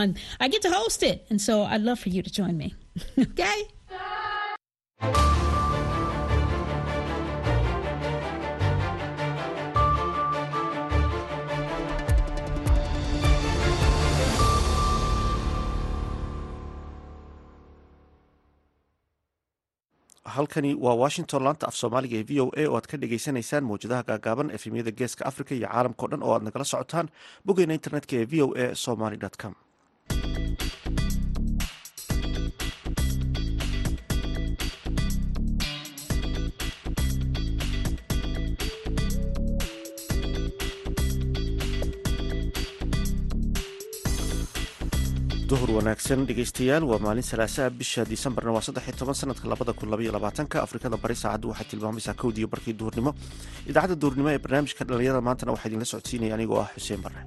I get to host it, and so I'd love for you to join me. okay? halkani waa washington laanta af soomaaliga ee v o a oo aad ka dhagaysanaysaan mawjadaha gaagaaban efemyada geeska africa iyo caalamkao dhan oo aad nagala socotaan bogeyna internetka ee v o a somaly com duhur wanaagsan dhegeystayaal waa maalin salaasaa bisha disembarna waa saddex iyo toban sanadka labada kun labaiyo labaatanka. Afrikada bari saacaddu waxay tilmaamaysaa kowdiiyo barkii duhurnimo. Idaacadda duhurnimo ee barnaamijka dhalinyarada maantana waxaa idinla socodsiinaya anigoo ah xuseen barre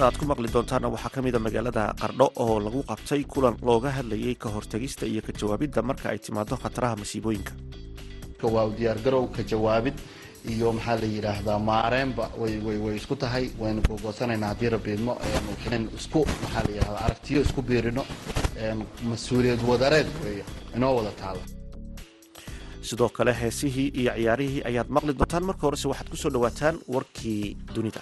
qodobada aad ku maqli doontaana waxaa ka mid a magaalada qardho oo lagu qabtay kulan looga hadlayay ka hortegista iyo ka jawaabidda marka ay timaado khataraha masiibooyinka. Waa u diyaargarow ka jawaabid iyo maxaa la yidhaahdaa maareenba way isku tahay waynu gogoosanaynaa haddii rabiidmo isku maxaa la yidhahdaa aragtiyo isku biirino mas'uuliyad wadareed wey inoo wada taala sidoo kale heesihii iyo ciyaarihii ayaad maqli doontaan. Marka horese waxaad ku soo dhowaataan warkii dunida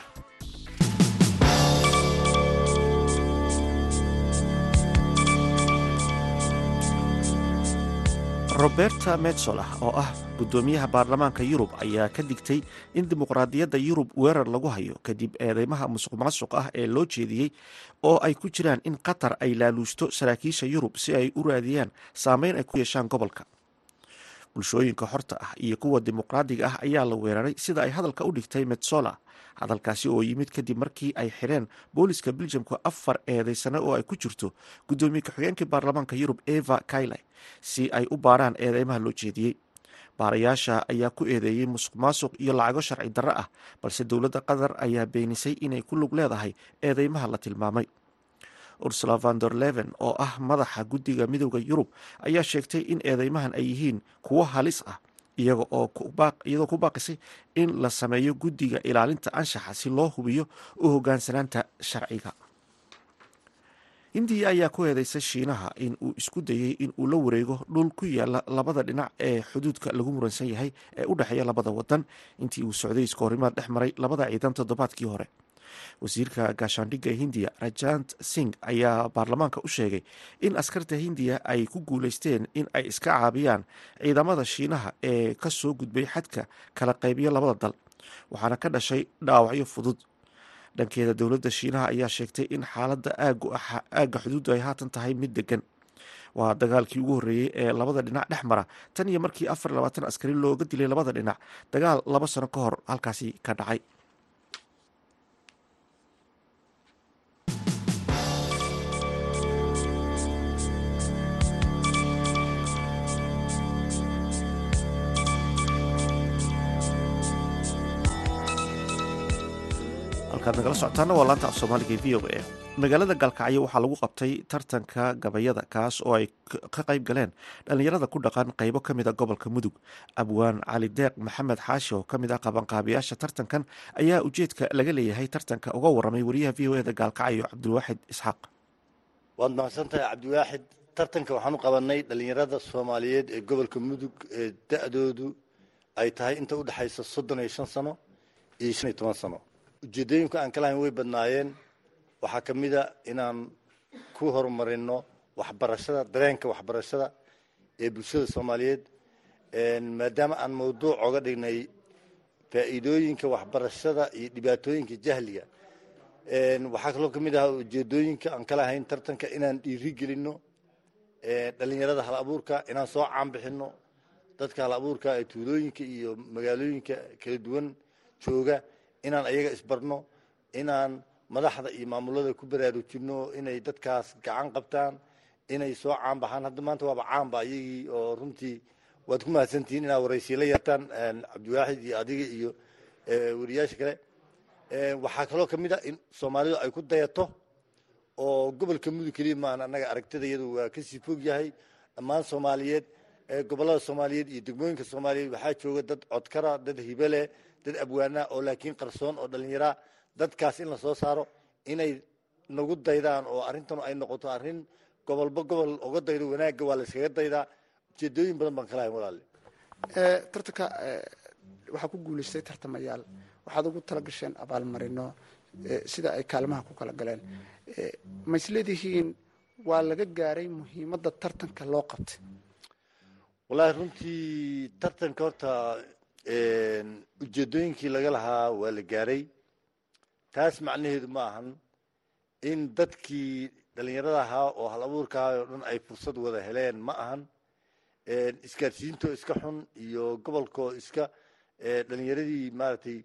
roberta metsola oo ah guddoomiyaha baarlamaanka yurub ayaa ka digtay in dimuqraadiyadda yurub weerar lagu hayo kadib eedeymaha musuq maasuq ah ee loo jeediyey oo ay ku jiraan in qatar ay laaluushto saraakiisha yurub si ay u raadiyaan saameyn ay ku yeeshaan gobolka bulshooyinka xorta ah iyo kuwa dimuqraadiga ah ayaa la weeraray sida ay hadalka u dhigtay metsola. Hadalkaasi oo yimid kadib markii ay xireen booliska beljamku afar eedeysane oo ay ku jirto guddoomiye ku-xigeenkii baarlamaanka yurub eva kayle si ay u baaraan eedeymaha loo jeediyey baarayaasha ayaa ku eedeeyey musuq maasuq iyo lacago sharci darro ah balse dowladda qatar ayaa beenisay inay ku lug leedahay eedeymaha la tilmaamay ursula vander leven oo ah madaxa guddiga midooda yurub ayaa sheegtay in eedeymahan ay yihiin kuwo halis ah iyadoo ku baaqisay in la sameeyo guddiga ilaalinta anshaxa si loo hubiyo u hogaansanaanta sharciga. Hindiya ayaa ku eedeysay shiinaha in uu isku dayey in uu la wareego dhul ku yaalla labada dhinac ee xuduudka lagu muransan yahay ee u dhexeeya labada wadan intii uu socday iskahorimaad dhex maray labada ciidan toddobaadkii hore wasiirka gaashaandhigga hindiya rajant singh ayaa baarlamaanka u sheegay in askarta hindiya ay ku guuleysteen in ay iska caabiyaan ciidamada shiinaha ee ka soo gudbay xadka kala qaybiya labada dal waxaana ka dhashay dhaawacyo fudud. Dhankeeda dowladda shiinaha ayaa sheegtay in xaaladda aagga xuduuddu ay haatan tahay mid degan waa dagaalkii ugu horreeyey ee labada dhinac dhex mara tan iyo markii afar labaatan askari looga dilay labada dhinac dagaal laba sano ka hor halkaasi ka dhacay halkaad nagala socotaana waa laanta af soomaaliga e v o a. Magaalada gaalkacyo waxaa lagu qabtay tartanka gabayada kaas oo ay ka qayb galeen dhallinyarada ku dhaqan qaybo ka mid a gobolka mudug. Abwaan cali deeq maxamed xaashi oo ka mid ah qabanqaabiyaasha tartankan ayaa ujeedka laga leeyahay tartanka uga waramay wariyaha v o eda gaalkacyo cabdilwaaxid isxaaq. Waad mahadsantahay cabdiwaaxid tartanka waxaan u qabanay dhallinyarada soomaaliyeed ee gobolka mudug ee da-doodu ay tahay inta u dhexaysa soddon iyo shan sano iyo shan iyo toban sano ujeedooyinka aan ka lahayn way badnaayeen. Waxaa ka mid a inaan ku horumarino waxbarashada dareenka waxbarashada ee bulshada soomaaliyeed. Maadaama aan mawduuc oga dhignay faa'iidooyinka waxbarashada iyo dhibaatooyinka jahliga. Waxaa kaloo ka mid ahaa ujeedooyinka aan ka lahayn tartanka inaan dhiiri gelino dhalinyarada hal inaan soo caanbixino dadka hal abuurka ee tuulooyinka iyo magaalooyinka kala duwan jooga inaan ayaga isbarno inaan madaxda iyo maamulada ku baraarujino inay dadkaas gacan qabtaan inay soo caanbaxaan hadda maanta waaba caanba ayagii oo runtii waad ku mahadsantihiin inaad waraysiila yartaan cabdiwaaxid iyo adiga iyo wariyaasha kale. Waxaa kaloo ka mid a in soomaalidu ay ku dayato oo gobolka mudug keliya maahan annaga aragtida iyadu waa ka sii fog yahay. Dhammaan soomaaliyeed gobollada soomaaliyeed iyo degmooyinka soomaaliyeed waxaa jooga dad codkara dad hibeleh dad abwaana oo laakiin qarsoon oo dhallinyaraa dadkaas in la soo saaro inay nagu daydaan oo arrintan ay noqoto arrin gobolba gobol oga daydo wanaagga waa la yskaga daydaa. Ujeedooyin badan baan kalahayn walaale tartanka waxaa ku guulaystay tartamayaal. Waxaad ugu tala gasheen abaalmarino sida ay kaalimaha ku kala galeen. Ma isleedihiin waa laga gaaray muhiimadda tartanka loo qabtay? Wallaahi runtii tartanka horta ujeedooyinkii laga lahaa waa la gaaray. Taas macnaheedu ma ahan. In dadkii dhallinyarada ahaa oo hal abuurka ahaa oo dhan ay fursad wada heleen ma ahan. Isgaarsiintoo iska xun iyo gobolkoo iska dhallinyaradii maaragtay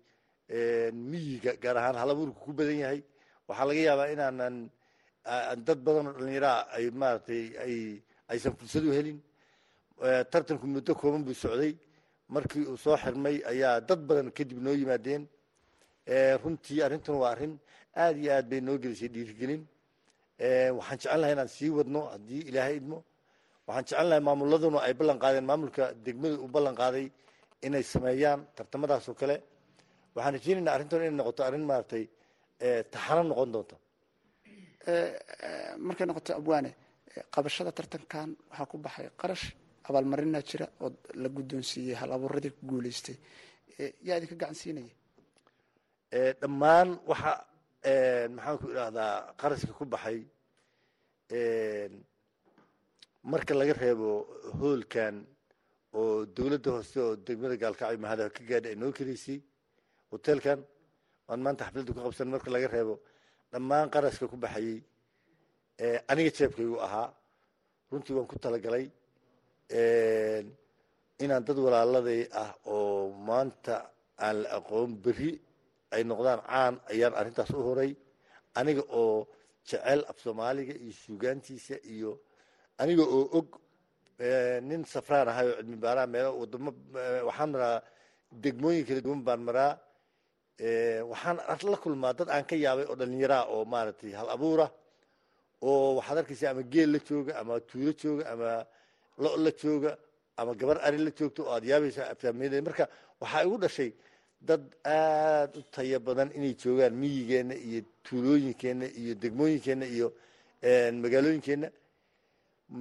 miyiga gaar ahaan hal abuurku ku badan yahay. Waxaa laga yaabaa inaanan dad badan oo dhallinyaraha ay maaragtay ay aysan fursad u helin. Tartanku muddo kooban buu socday markii uu soo xirmay ayaa dad badan kadib noo yimaadeen. Runtii arrintan waa arrin aad iyo aad bay noo gelisay dhiirigelin. Waxaan jecel lahay inaan sii wadno haddii ilaahay idmo. Waxaan jecel lahay maamuladuna ay ballan qaadeen maamulka degmada uu ballan qaaday inay sameeyaan tartamadaas oo kale. Waxaan rajeynaynaa arrintan inay noqoto arrin maaragtay taxano noqon doonta markay noqoto abwaane qabashada tartankan waxaa ku baxay qarash abaalmarinaa jira oo la guddoonsiiyey hal abuuradii ku guulaystay yaa idinka gacan siinaya dhammaan waxa maxaan ku idhaahdaa qarashka ku baxay marka laga reebo hoolkan oo dowladda hoose oo degmada gaalkacyo mahada ka gaadha ay noo keleysay hoteelkan waan maanta xafladda ku qabsan marka laga reebo. Dhammaan qarashka ku baxayey aniga jeebkaygu ahaa. Runtii waan ku talagalay inaan dad walaaladay ah oo maanta aan la aqoon berri ay noqdaan caan ayaan arrintaas u horay. Aniga oo jecel af soomaaliga iyo suugaantiisa iyo aniga oo og nin safraan ahay oo cilmi baaraha meelo wadamo waxaan maraa degmooyin kala duwan baan maraa. Waxaan la kulmaa dad aan ka yaabay oo dhallinyaraa oo maaragtay hal abuura oo waxaad arkaysaa ama geel la jooga ama tuulo jooga ama lo la jooga ama gabar ari la joogto oo aad yaabaysaa aftaamiyada marka waxaa igu dhashay dad aada u taya badan inay joogaan miyigeenna iyo tuulooyinkeenna iyo degmooyinkeenna iyo magaalooyinkeenna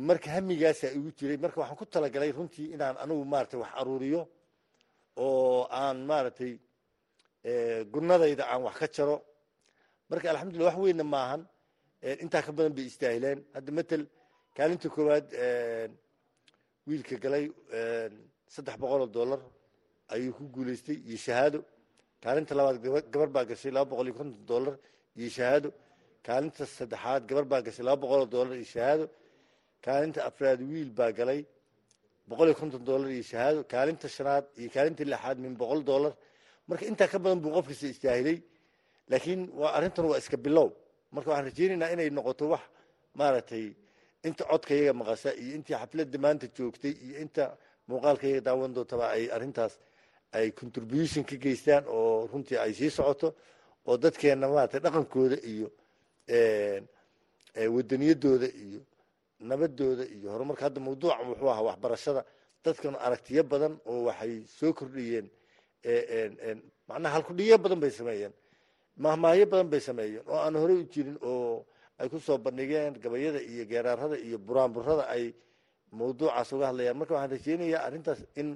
marka hamigaasaa igu jiray. Marka waxaan ku talagalay runtii inaan anigu maaragtay wax aruuriyo oo aan maaragtay gunadayda aan wax ka jaro. Marka alxamdulillah wax weynna maahan. Intaa ka badan bay istaahileen hadda matel kaalinta koowaad wiilka galay saddex boqol oo dollar ayuu ku guulaystay iyo shahaado. Kaalinta labaad gabar baa gashay laba boqol iyo konton dollar iyo shahaado. Kaalinta saddexaad gabar baa gashay laba boqol oo dollar iyo shahaado. Kaalinta afraad wiil baa galay boqol iyo konton dollar iyo shahaado. Kaalinta shanaad iyo kaalinta lixaad min boqol dollar. Marka intaa ka badan buu qofkasta istaahilay laakiin arrintan waa iska bilow. Marka waxaan rajeynaynaa inay noqoto wax maaragtay inta codkayaga maqasha iyo intii xafladda maanta joogtay iyo inta muuqaalkayaga daawan doontaba ay arrintaas ay contribution ka geystaan oo runtii ay sii socoto oo dadkeenna maaragtay dhaqankooda iyo wadaniyadooda iyo nabadooda iyo horumarka hadda mawduucan wuxuu ahaa waxbarashada dadkan aragtiyo badan oo waxay soo kordhiyeen macnaha halkudhiyo badan bay sameeyeen mahmaahyo badan bay sameeyeen oo aan horey u jirin oo ay ku soo bandhigeen gabayada iyo geeraarada iyo buraanburada ay mawduucaas uga hadlayaan. Marka waxaan rajeynayaa arrintaas in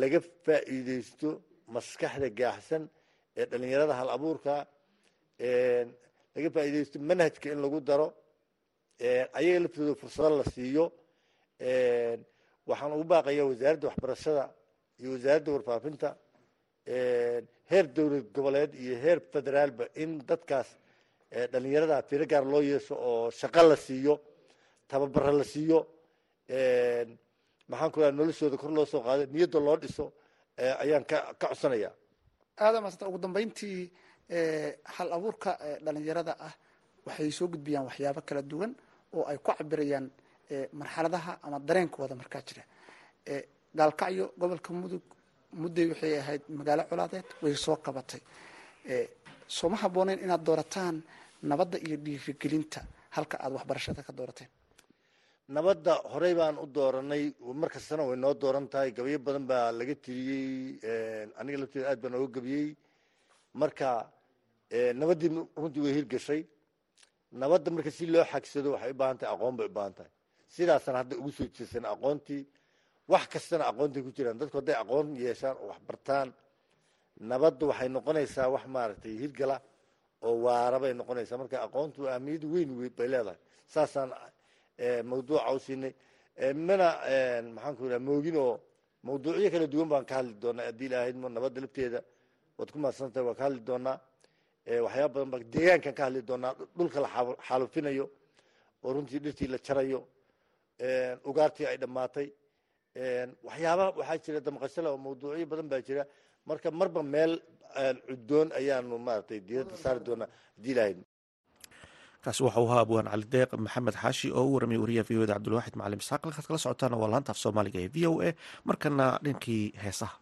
laga faa'iideysto maskaxda gaaxsan ee dhalinyarada hal abuurka laga faa'iideysto manhajka in lagu daro ayaga laftooda fursado la siiyo. Waxaan ugu baaqayaa wasaaradda waxbarashada iyo wasaaradda warfaafinta heer dowlad goboleed iyo heer federaalba in dadkaas dhalinyarada firo gaar loo yeesho oo shaqo la siiyo tababaro la siiyo maxaan ku raha noloshooda kor loo soo qaado niyadda loo dhiso ayaan ka ka codsanaya aada maasanta ugu dambeyntii hal abuurka dhalinyarada ah waxay soo gudbiyaan waxyaabo kala duwan oo ay ku cabirayaan marxaladaha ama dareenkooda markaa jira. Gaalkacyo gobolka mudug mudday waxay ahayd magaalo colaadeed way soo qabatay. Soo ma habbooneyn inaad doorataan nabadda iyo dhiirigelinta halka aad waxbarashada ka doorateen. Nabadda horey baan u dooranay mar kastana way noo dooran tahay gabayo badan baa laga tiriyey aniga lafteeda aad baan ooga gabiyey. Marka nabaddii runtii way hirgashay. Nabadda marka si loo xagsado waxay u baahan tahay aqoon bay u baahan tahay. Sidaasaan hadda ugu soo jeesan aqoontii. Wax kastana aqoontay ku jiraan. Dadku hadday aqoon yeeshaan oo wax bartaan nabadda waxay noqonaysaa wax maaragtay hirgala oo waara bay noqonaysaa. Marka aqoontu ahmiyad weyn bay leedahay. Saasaan mawduuca u siinay. Mana maxaan ku idhaha moogin oo mawduucyo kala duwan baan ka hadli doonaa. Haddii ilaahaymo nabadda lafteeda waad ku mahadsantahay waan ka hadli doonaa. Waxyaaba badan ba deegaankan ka hadli doonaa. Dhulka la xaalufinayo oo runtii dhirtii la jarayo. Ugaartii ay dhammaatay. Waxyaaba waxaa jira damqashale oo mawduucyo badan baa jira. Marka marba meel cuddoon ayaanu maaragtay diiradda saari doonaa haddii ilahay kaasi waxa uu ahaa abwaan cali deeq maxamed xaashi oo u waramay wariyaha v o da cabdulwaaxid macalin isxaaq halkaad kala socotaana waa laanta af soomaaliga ee v o a. Markana dhinkii heesaha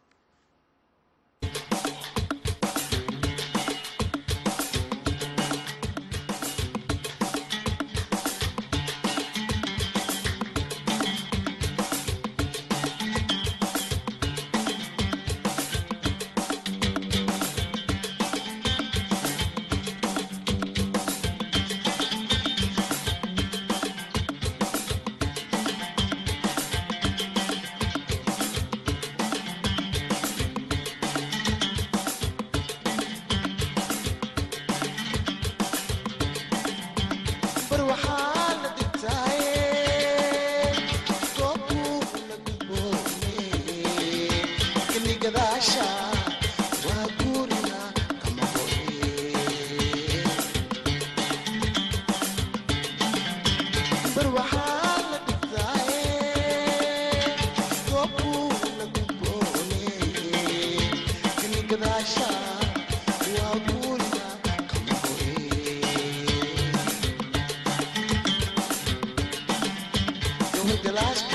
the last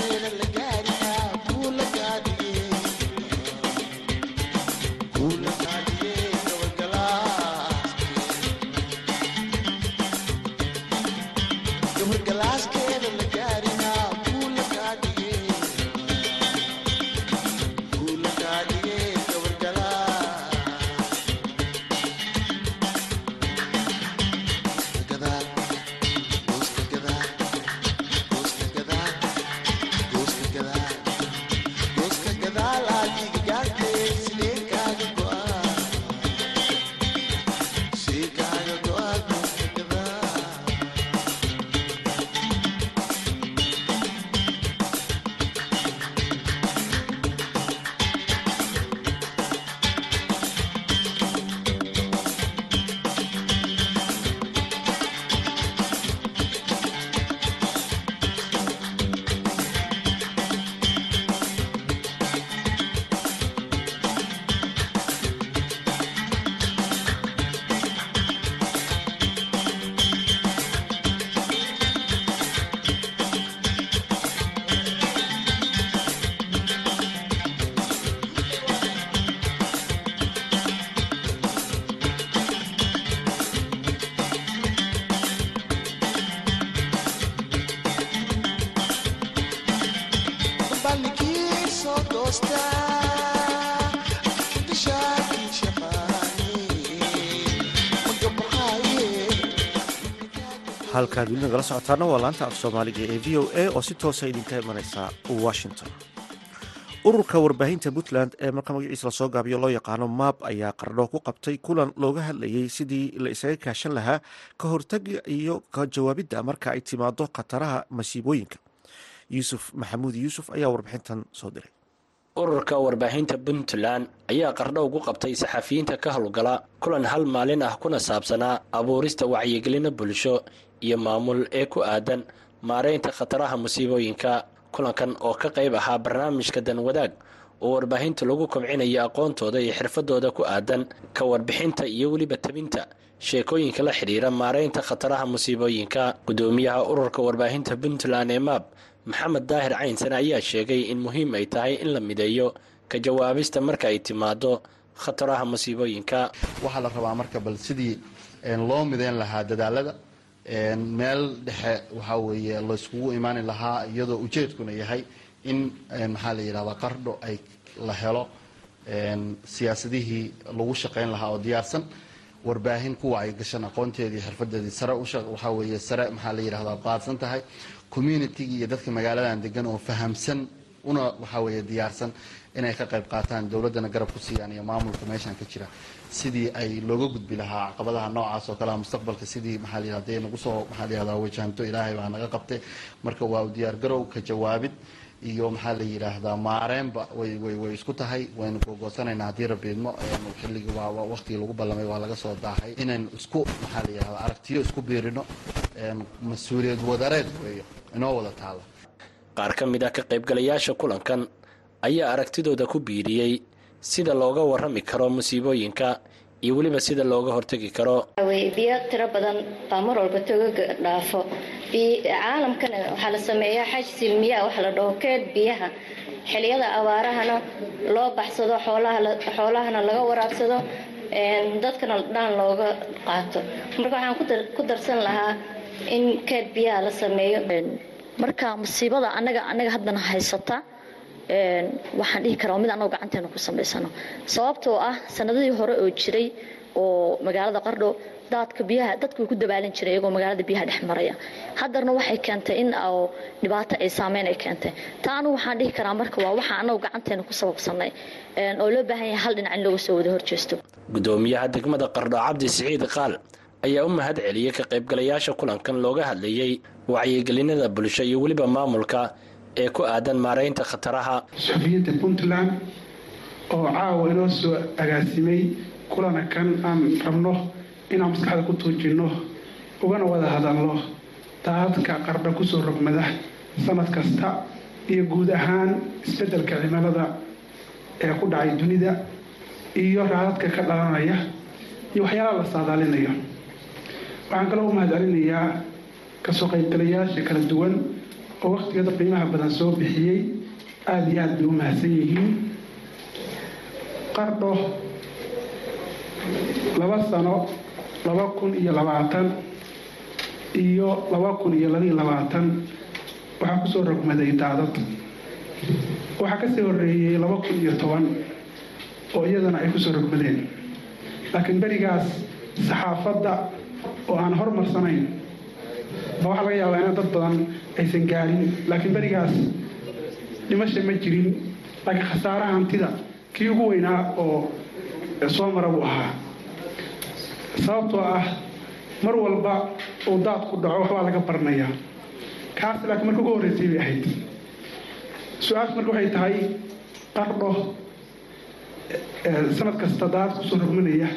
halkaad weli nagala socotaana waa laanta af soomaaliga ee v o a oo si toosa idinka imanaysa washington. Ururka warbaahinta puntland ee marka magaciisa la soo gaabiyo loo yaqaano maab ayaa qardho ku qabtay kulan looga hadlayay sidii la isaga kaashan lahaa ka hortaga iyo ka jawaabidda marka ay timaado khataraha masiibooyinka. Yuusuf maxamuud yuusuf ayaa warbixintan soo diray. Ururka warbaahinta puntland ayaa qardho ugu qabtay saxafiyiinta ka howlgala kulan hal maalin ah kuna saabsanaa abuurista wacyigelino bulsho iyo maamul ee ku aadan maareynta khataraha musiibooyinka kulankan oo ka qayb ahaa barnaamijka danwadaag oo warbaahinta lagu kobcinayo aqoontooda iyo xirfadooda ku aadan ka warbixinta iyo weliba tabinta sheekooyinka la xidhiira maareynta khataraha musiibooyinka. Gudoomiyaha ururka warbaahinta puntland ee maab maxamed daahir caynsane ayaa sheegay in muhiim ay tahay in la mideeyo ka jawaabista marka ay timaado khataraha masiibooyinka waxaa la rabaa marka bal sidii loo mideyn lahaa dadaalada meel dhexe waxaa weeye layskugu imaani lahaa iyadoo ujeedkuna yahay in maxaa la yidhahdaa qardho ay la helo siyaasadihii lagu shaqayn lahaa oo diyaarsan. Warbaahin kuwa ay gashan aqoonteedii xirfadeedii sare waxaa weeye sare maxaa la yidhahdaa qaadsan tahay. Communitygii iyo dadka magaaladan degan oo fahamsan una waxaa weeye diyaarsan inay ka qayb qaataan dowladdana garab ku siiyaan iyo maamulka meeshan ka jira. Sidii ay looga gudbi lahaa caqabadaha noocaas oo kalea mustaqbalka sidii maxaa la yidhahda dee nagu soo maxaa la yidhahdaa wajahanto ilaahay baa naga qabtay. Marka waa u ka jawaabid iyo maxaa la yidhaahdaa maareenba way way way isku tahay. Waynu gogoosanaynaa haddii rabiidmo xilligii waa waqtigii lagu ballamay waa laga soo daahay. Inaynu isku maxaa la yidhahdaa aragtiyo isku biirino mas'uuliyad wadareed weeyo. Inoo wada taala qaar ka mid ah ka qaybgalayaasha kulankan ayaa aragtidooda ku biiriyey sida looga warrami karo musiibooyinka iyo weliba sida looga hortegi karo. Biyo tiro badan baa mar walba togaga dhaafo. Caalamkana waxaa la sameeyaa xaj silmiyaa wax la dhaho keed biyaha. Xiliyada abaarahana loo baxsado xoolahana laga waraabsado dadkana dhaan looga qaato. Marka waxaan ku darsan lahaa in keed biyaha la sameeyo. Marka musiibada anaga anaga haddana haysata waxaan dhihi karaa mid annago gacanteena ku samaysano. Sababtoo ah sanadadii hore oo jiray oo magaalada qardho daadka biyaha dadka way ku dabaalan jiray iyagoo magaalada biyaha dhex maraya. Haddarna waxay keentay in dhibaato ay saameyn ay keentay. Taa waxaan dhihi karaa marka waa waxaa annagu gacanteena ku sababsanay oo loo baahan yahay hal dhinac in looga soo wada horjeesto gudoomiyaha degmada qardho cabdi siciid qaal ayaa u mahad celiyey ka qaybgalayaasha kulankan looga hadlayey wacyigelinada bulsho iyo weliba maamulka ee ku aadan maaraynta khataraha. Suxufiyadda puntland oo caawa inoo soo agaasimay kulana kan aan rabno inaan maskaxda ku tuujinno ugana wada hadalno daadadka qardho ku soo rogmada sanad kasta iyo guud ahaan isbeddelka cimilada ee ku dhacay dunida iyo raadadka ka dhalanaya iyo waxyaalaha la saadaalinayo. Waxaan kaloo u mahad celinayaa ka soo qaybgalayaasha kala duwan oo wakhtigeeda qiimaha badan soo bixiyey aada iyo aada bay u mahadsan yihiin. Qardho laba sano laba kun iyo labaatan iyo laba kun iyo labaiyo labaatan. Waxaa ku soo rogmaday daadad. Waxaa ka sii horeeyey laba kun iyo toban oo iyadana ay ku soo rogmadeen. Laakiin berigaas saxaafadda oo aan hormarsanayn ba waxaa laga yaabaa ina dad badan aysan gaarin laakiin berigaas dhimasha ma jirin. Laakiin khasaaraha hantida kii ugu weynaa oo soo mara buu ahaa. Sababtoo ah mar walba uu daad ku dhaco waxbaa laga baranayaa kaas laakiin marka ugu horreysay bay ahayd. Su'aashu marka waxay tahay qardho sanad kasta daad ku soo rogmanaya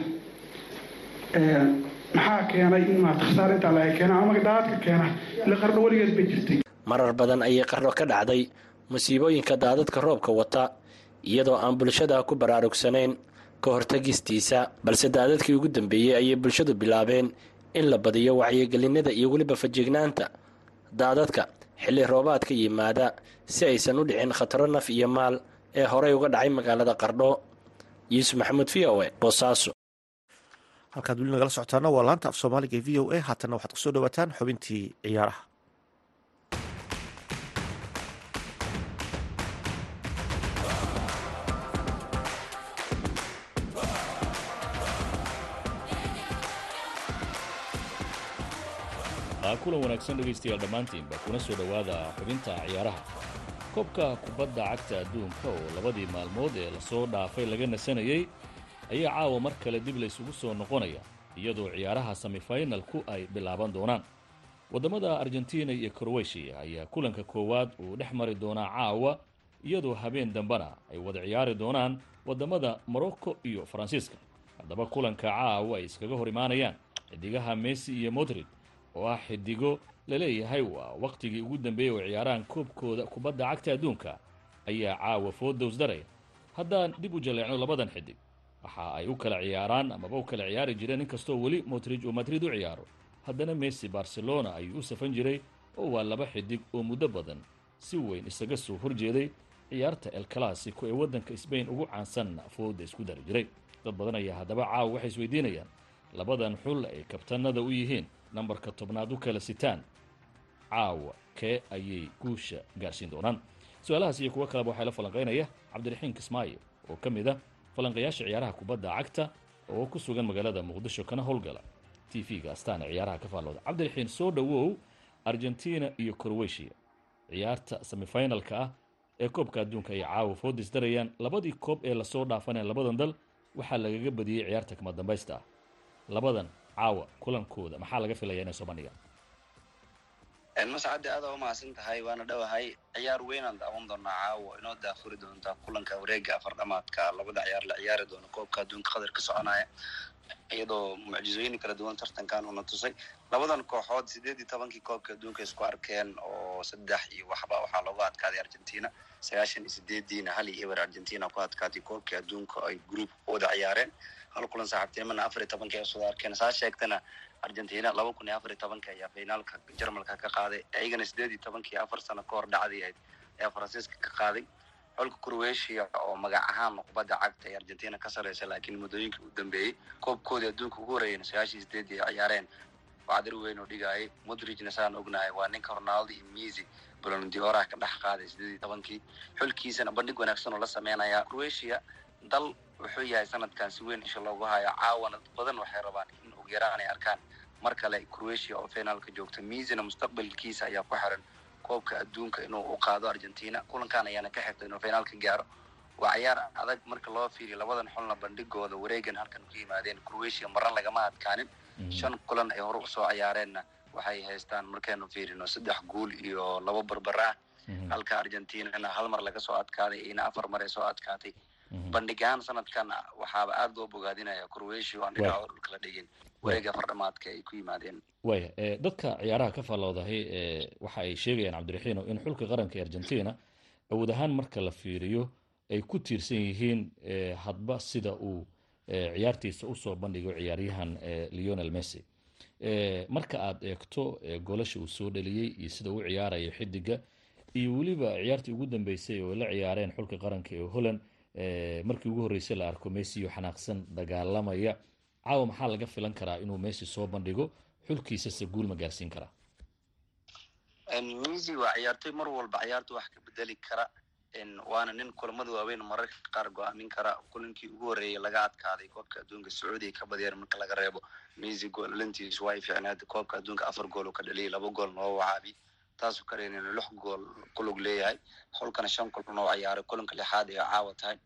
maxaa keenay in maata khasaar laga keena ama daadadka keena ila qardho weligeed bay jirtay? Marar badan ayay qardho ka dhacday musiibooyinka daadadka roobka wata iyadoo aan bulshada ku baraarugsanayn ka hortagistiisa balse daadadkii ugu dambeeyey ayay bulshadu bilaabeen in la badiyo wacyigelinada iyo weliba fajignaanta daadadka xilli roobaadka yimaada si aysan u dhicin khataro naf iyo maal ee horey uga dhacay magaalada qardho yuusuf maxamuud v o e boosaaso halkaad weli nagala socotaana waa laanta af soomaaliga e v o a. Haatanna waxaad ku soo dhawaataan xubintii ciyaaraha. Kulan wanaagsan dhegaystayaal dhammaantiinba kuna soo dhowaada xubinta ciyaaraha. Koobka kubadda cagta adduunka oo labadii maalmood ee la soo dhaafay laga nasanayey ayaa caawa mar kale dib laysugu soo noqonaya iyadoo ciyaaraha semifinalku ay bilaaban doonaan. Waddamada argentina iyo kroweshiya ayaa kulanka koowaad uu dhex mari doonaa caawa iyadoo habeen dambena ay wada ciyaari doonaan waddamada morocco iyo faransiiska. Haddaba kulanka caawa ay iskaga hor imaanayaan xidigaha messi iyo modrid oo ah xidigo la leeyahay waa wakhtigii ugu dambeeyey oo ciyaarahan koobkooda kubadda cagta adduunka ayaa caawa foodowsdaraya haddaan dib u jaleecno labadan xidig waxa ay u kala ciyaaraan amaba u kala ciyaari jireen inkastoo weli modrid uu madrid u ciyaaro. Haddana messi barcelona ayuu u safan jiray oo waa laba xidig oo muddo badan. Si weyn isaga soo horjeeday ciyaarta el classico ee waddanka sbain ugu caansanna fooda isku dari jiray. Dad badan ayaa haddaba caawa waxay isweydiinayaan labadan xul ay kabtanada u yihiin nambarka tobnaad u kala sitaan. Caawa kee ayay guusha gaarsiin doonaan. Su'aalahaas iyo kuwo kaleba waxaa la falanqaynaya cabdiraxiin kismaayo oo ka mid ah falanqayaasha ciyaaraha kubadda cagta oo ku sugan magaalada muqdisho kana howlgala. T v-ga astaana ciyaaraha ka faallooda cabdiraxiin soo dhowow argentina iyo crowetiya ciyaarta semifinalka ah ee koobka adduunka ay caawa foodis darayaan labadii koob ee la soo dhaafaneen labadan dal waxaa lagaga badiyey ciyaarta kama dambaysta. Ah labadan caawa kulankooda maxaa laga filaya inay soo bandhigaan mascadde aada u mahadsan tahay waana dhowahay ciyaar weynaan daawan doonaa caawa inoo daafuri doontaa kulanka wareega afar dhamaadka labada ciyaar la ciyaari doono koobka adduunka qatar ka soconaya iyadoo mucjizooyin kala duwan tartankan una tusay. Labadan kooxood sideed iyo tobankii koobka adduunka isku arkeen oo saddex iyo waxba waxaa looga adkaaday argentina sagaashan iyo sideediina hal iyo eber argentina ku adkaatay koobkii adduunka ay group wada ciyaareen hal kulan saaxiibtinimana afar iyo tobankii ay soo arkeen. Saa sheegtana argentina laba kun iyo afar iyo tobanka ayaa finaalka jarmalka ka qaaday. Iyagana sideed iyo tobankii afar sano ka hor dhacday ahayd ayaa faransiiska ka qaaday. Xolka croatia oo magac ahaan kubadda cagta ee argentina ka sareysa laakiin muddooyinkii u dambeeyey koobkoodii adduunka ugu horreeyeen sagaashii sideed ay ciyaareen. Wacdar weyn oo dhigayay modrigna saan ognahay waa ninka ronaldo iyo misi bolondiora ka dhex qaaday sideed iyo tobankii xulkiisana bandhig wanaagsan oo la sameynaya croatia dal wuxuu yahay sanadkan si weyn isha loogu hayo caawana badan waxay rabaan in ugu yaraan ay arkaan. Mar kale croatia oo finaalka joogta misina mustaqbalkiisa ayaa ku xiran. Koobka adduunka inuu u qaado argentina kulankan ayaana ka xigta inuu finaalka gaaro. Waa ciyaar adag marka loo fiiriyo labadan xulna bandhigooda wareegan halkan ku yimaadeen croatia marna lagama adkaanin. Shan kulan ay hore u soo ciyaareenna waxay haystaan markaynu fiirino saddex guul iyo labo barbar ah halka argentinana hal mar laga soo adkaaday ina afar mar ay soo adkaatay bandhigaan sanadkan waxaaba aada loo bogaadinaya croatia aan dhinaca la dhigin. Wareega fardhamaadka ay ku yimaadeen. Waya dadka ciyaaraha ka faalloodahay waxa ay sheegayaan cabdiraxiino in xulka qaranka ee argentina awood ahaan marka la fiiriyo ay ku tiirsan yihiin hadba sida uu ciyaartiisa u soo bandhigo ciyaaryahan leonel messi. Marka aad eegto goolasha uu soo dhaliyey iyo sida uu ciyaarayo xidiga iyo weliba ciyaartii ugu dambeysay oo la ciyaareen xulka qaranka ee holland markii ugu horreysay la arko messi oo xanaaqsan dagaalamaya caawa maxaa laga filan karaa inuu messi soo bandhigo? Xulkiisase guul ma gaarsiin karaa messi waa ciyaartoy mar walba ciyaarta wax ka bedeli kara. Waana nin kulamada waaweyn mararka qaar go'aamin kara. Kulankii ugu horreeyay laga adkaaday koobka adduunka sacuudiya ka badiyeen marka laga reebo. Messi goolintiisu way fiicnaad koobka adduunka afar gool oo ka dhaliyay laba gool noo wacaabi taasoo kalen inuu lix gool kulug leeyahay. Xulkana shan kulan oo kulanka lixaad ay caawa tahay.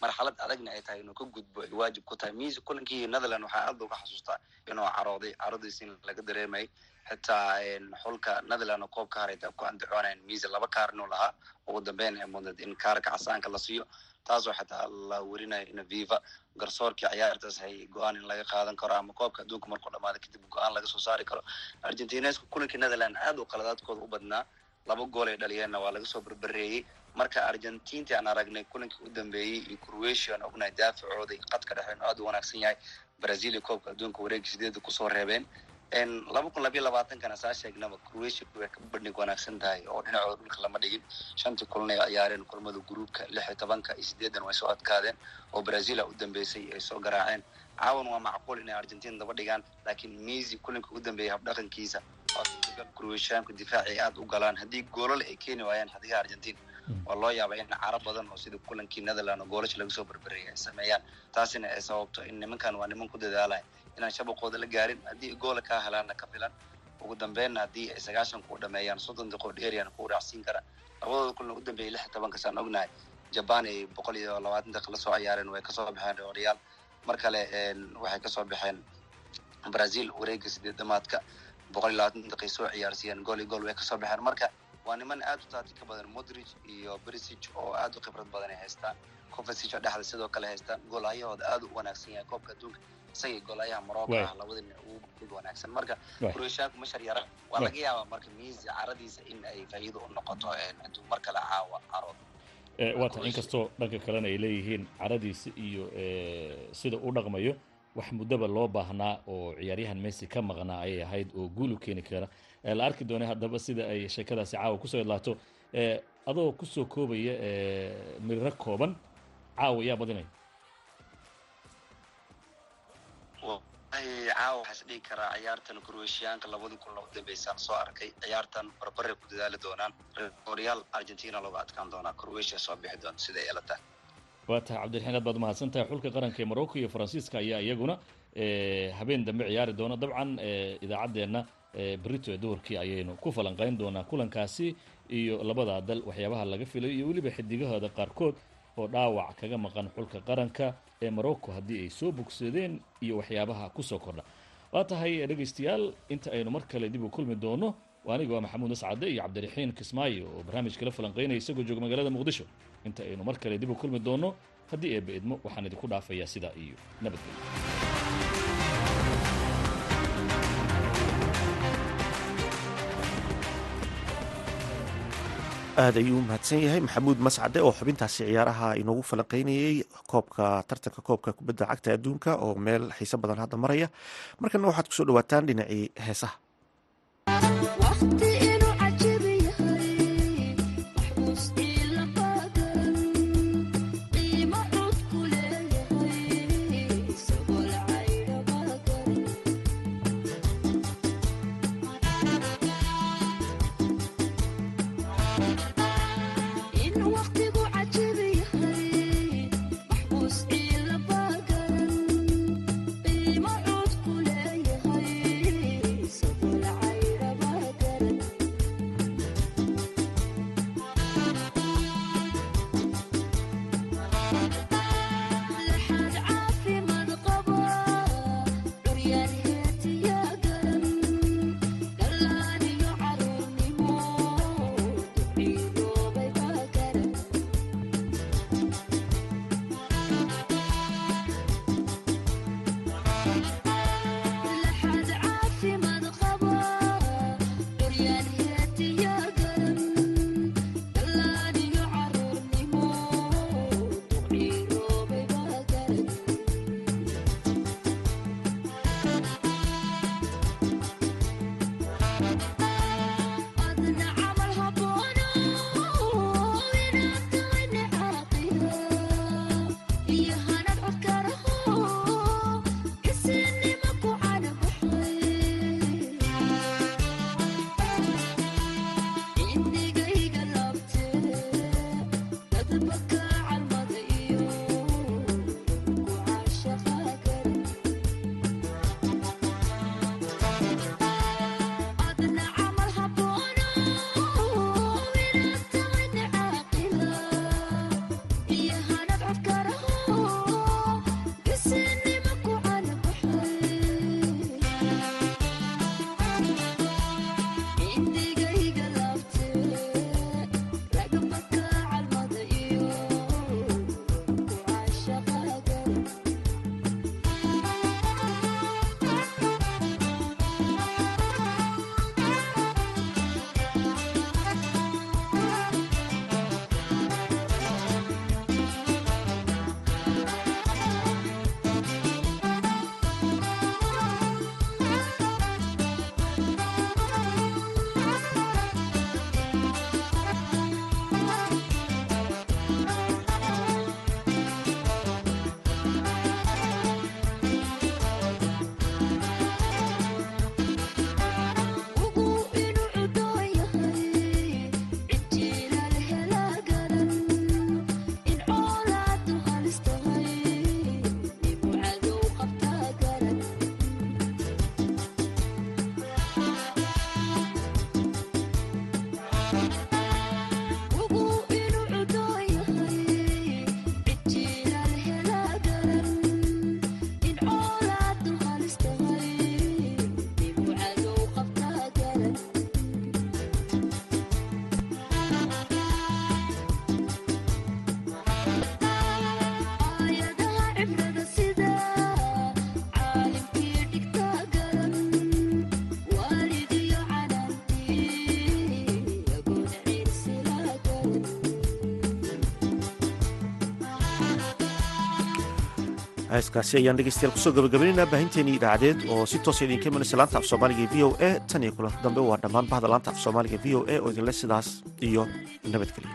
Marxalad adagna ay tahay inuu ka gudbo ay waajib ku tahay. Messi kulankii netherland waxaa aad uga xasuustaa inuu carooday carodiis in laga dareemayay xitaa xulka netherland oo koob ka haray ku andacoonayan messi laba kaar inuu lahaa. Ugu dambeyn ay in kaarka casaanka la siiyo. Taasoo xitaa la werinayo in viva garsoorkii ciyaartaas hay go'aan in laga qaadan karo ama koobka adduunka markuu dhamaada kadib go'aan laga soo saari karo. Argentinesku kulankii netherland aad u qaladaadkooda u badnaa laba gool ay dhaliyeenna waa laga soo berbereeyey marka argentinti aan aragnay kulankii u dambeeyey iyo croatia aan ognahay daafacooda iyo qadka dhexe inuu aad u wanaagsan yahay brazil koobka adduunka wareegii sideeda ku soo reebeen laba kun labiyo labaatankana saa sheegnaba croatia way ka bandhig wanaagsan tahay oo dhinacooda dhulka lama dhigin. Shantii kulan ay ciyaareen kulamada gruupka lix iyo tobanka iyo sideedan way soo adkaadeen oo brazil a u dambeysay ay soo garaaceen. Caawan waa macquul inay argentina daba dhigaan laakiin messi kulanka u dambeeyay habdhaqankiisa croatiaanku difaaci ay aada u galaan. Haddii goolal ay keeni waayaan xadiga argentina waa loo yaabaa in caro badan oo sida kulankii netherland oo goolasha laga soo berbereyay ay sameeyaan. Taasina ay sababto in nimankan waa niman ku dadaalaya inaan shabaqooda la gaarin haddii goola kaa helaanna ka filan ugu dambeynna haddii ay sagaashan ku dhameeyaan soddon daqiiqo dheeriyan ku raacsiin kara labadooda kulan u dambeeyay lix tobanka saan ognahay jaban ay boqol iyo labaatan daqiiq la soo ciyaareen way ka soo baxeen real. Mar kale waxay ka soo baxeen brazil wareega sideedamaadka boqol iyo labaatan daqiiq soo ciyaarsiiyeen gool iyo gool way ka soo baxeen. Marka waa niman aad u taati ka badan modrig iyo brisic oo aad u khibrad badan ay haystaan. Covasic oo dhexda sidoo kale haystaan goolhayahooda aad u wanaagsan yahay koobka adduunka isagii goolayaha morocco ah labadina ugu wanaagsan marka croatiaanku ma sharyara waa laga yaabaa marka miisi caradiisa in ay faa'iido u noqoto hadduu mar kale caawa carood waata inkastoo dhanka kalena ay leeyihiin caradiisa iyo sida u dhaqmayo wax muddaba loo baahnaa oo ciyaaryahan messi ka maqnaa ayay ahayd oo guul u keeni kara la arki doonay haddaba sida ay sheekadaasi caawa ku soo idlaato adoo ku soo koobaya miriro kooban caawa yaa badinaya wallaahi caawa waxaa is dhihi karaa ciyaartan croatiyaanka labadii kun laba dambeysaan soo arkay. Ciyaartan barbaray ku dadaali doonaan. Real argentina looga adkaan doonaa. Croatia soo bixi doonta siday ila tahay. Waa tahay cabdiraxiin aad baad mahadsan tahay. Xulka qaranka ee morocco iyo faransiiska ayaa iyaguna habeen dambe ciyaari doona. Dabcan idaacaddeenna berito ee duhurkii ayaynu ku falanqayn doonaa kulankaasi iyo labada dal waxyaabaha laga filayo iyo weliba xidigahooda qaarkood oo dhaawac kaga maqan xulka qaranka ee morocco haddii ay soo bogsadeen iyo waxyaabaha ku soo kordha waa tahay dhegaystayaal inta aynu mar kale dib u kulmi doono aniga waa maxamuud nascade iyo cabdiraxiin kismaayo oo barnaamijkala falanqaynaya isagoo jooga magaalada muqdisho. Inta aynu mar kale dib u kulmi doono haddii eebba idmo waxaan idinku dhaafayaa sidaa iyo nabadgelyo aad ayuu u mahadsan yahay maxamuud mascade oo xubintaasi ciyaaraha inoogu falanqeynayey koobka tartanka koobka kubadda cagta adduunka oo meel xiise badan hadda maraya. Markana waxaad ku soo dhawaataan dhinacii heesaha heeskaasi ayaan dhegeystayaal ku soo gabagabaynaynaa baahinteennii idaacadeed oo si toosa idinka imanaysa laanta af soomaaliga v o a tan iyo kulanka dambe waa dhammaan bahda laanta af soomaaliga v o a oo idinle sidaas iyo nabadgelyo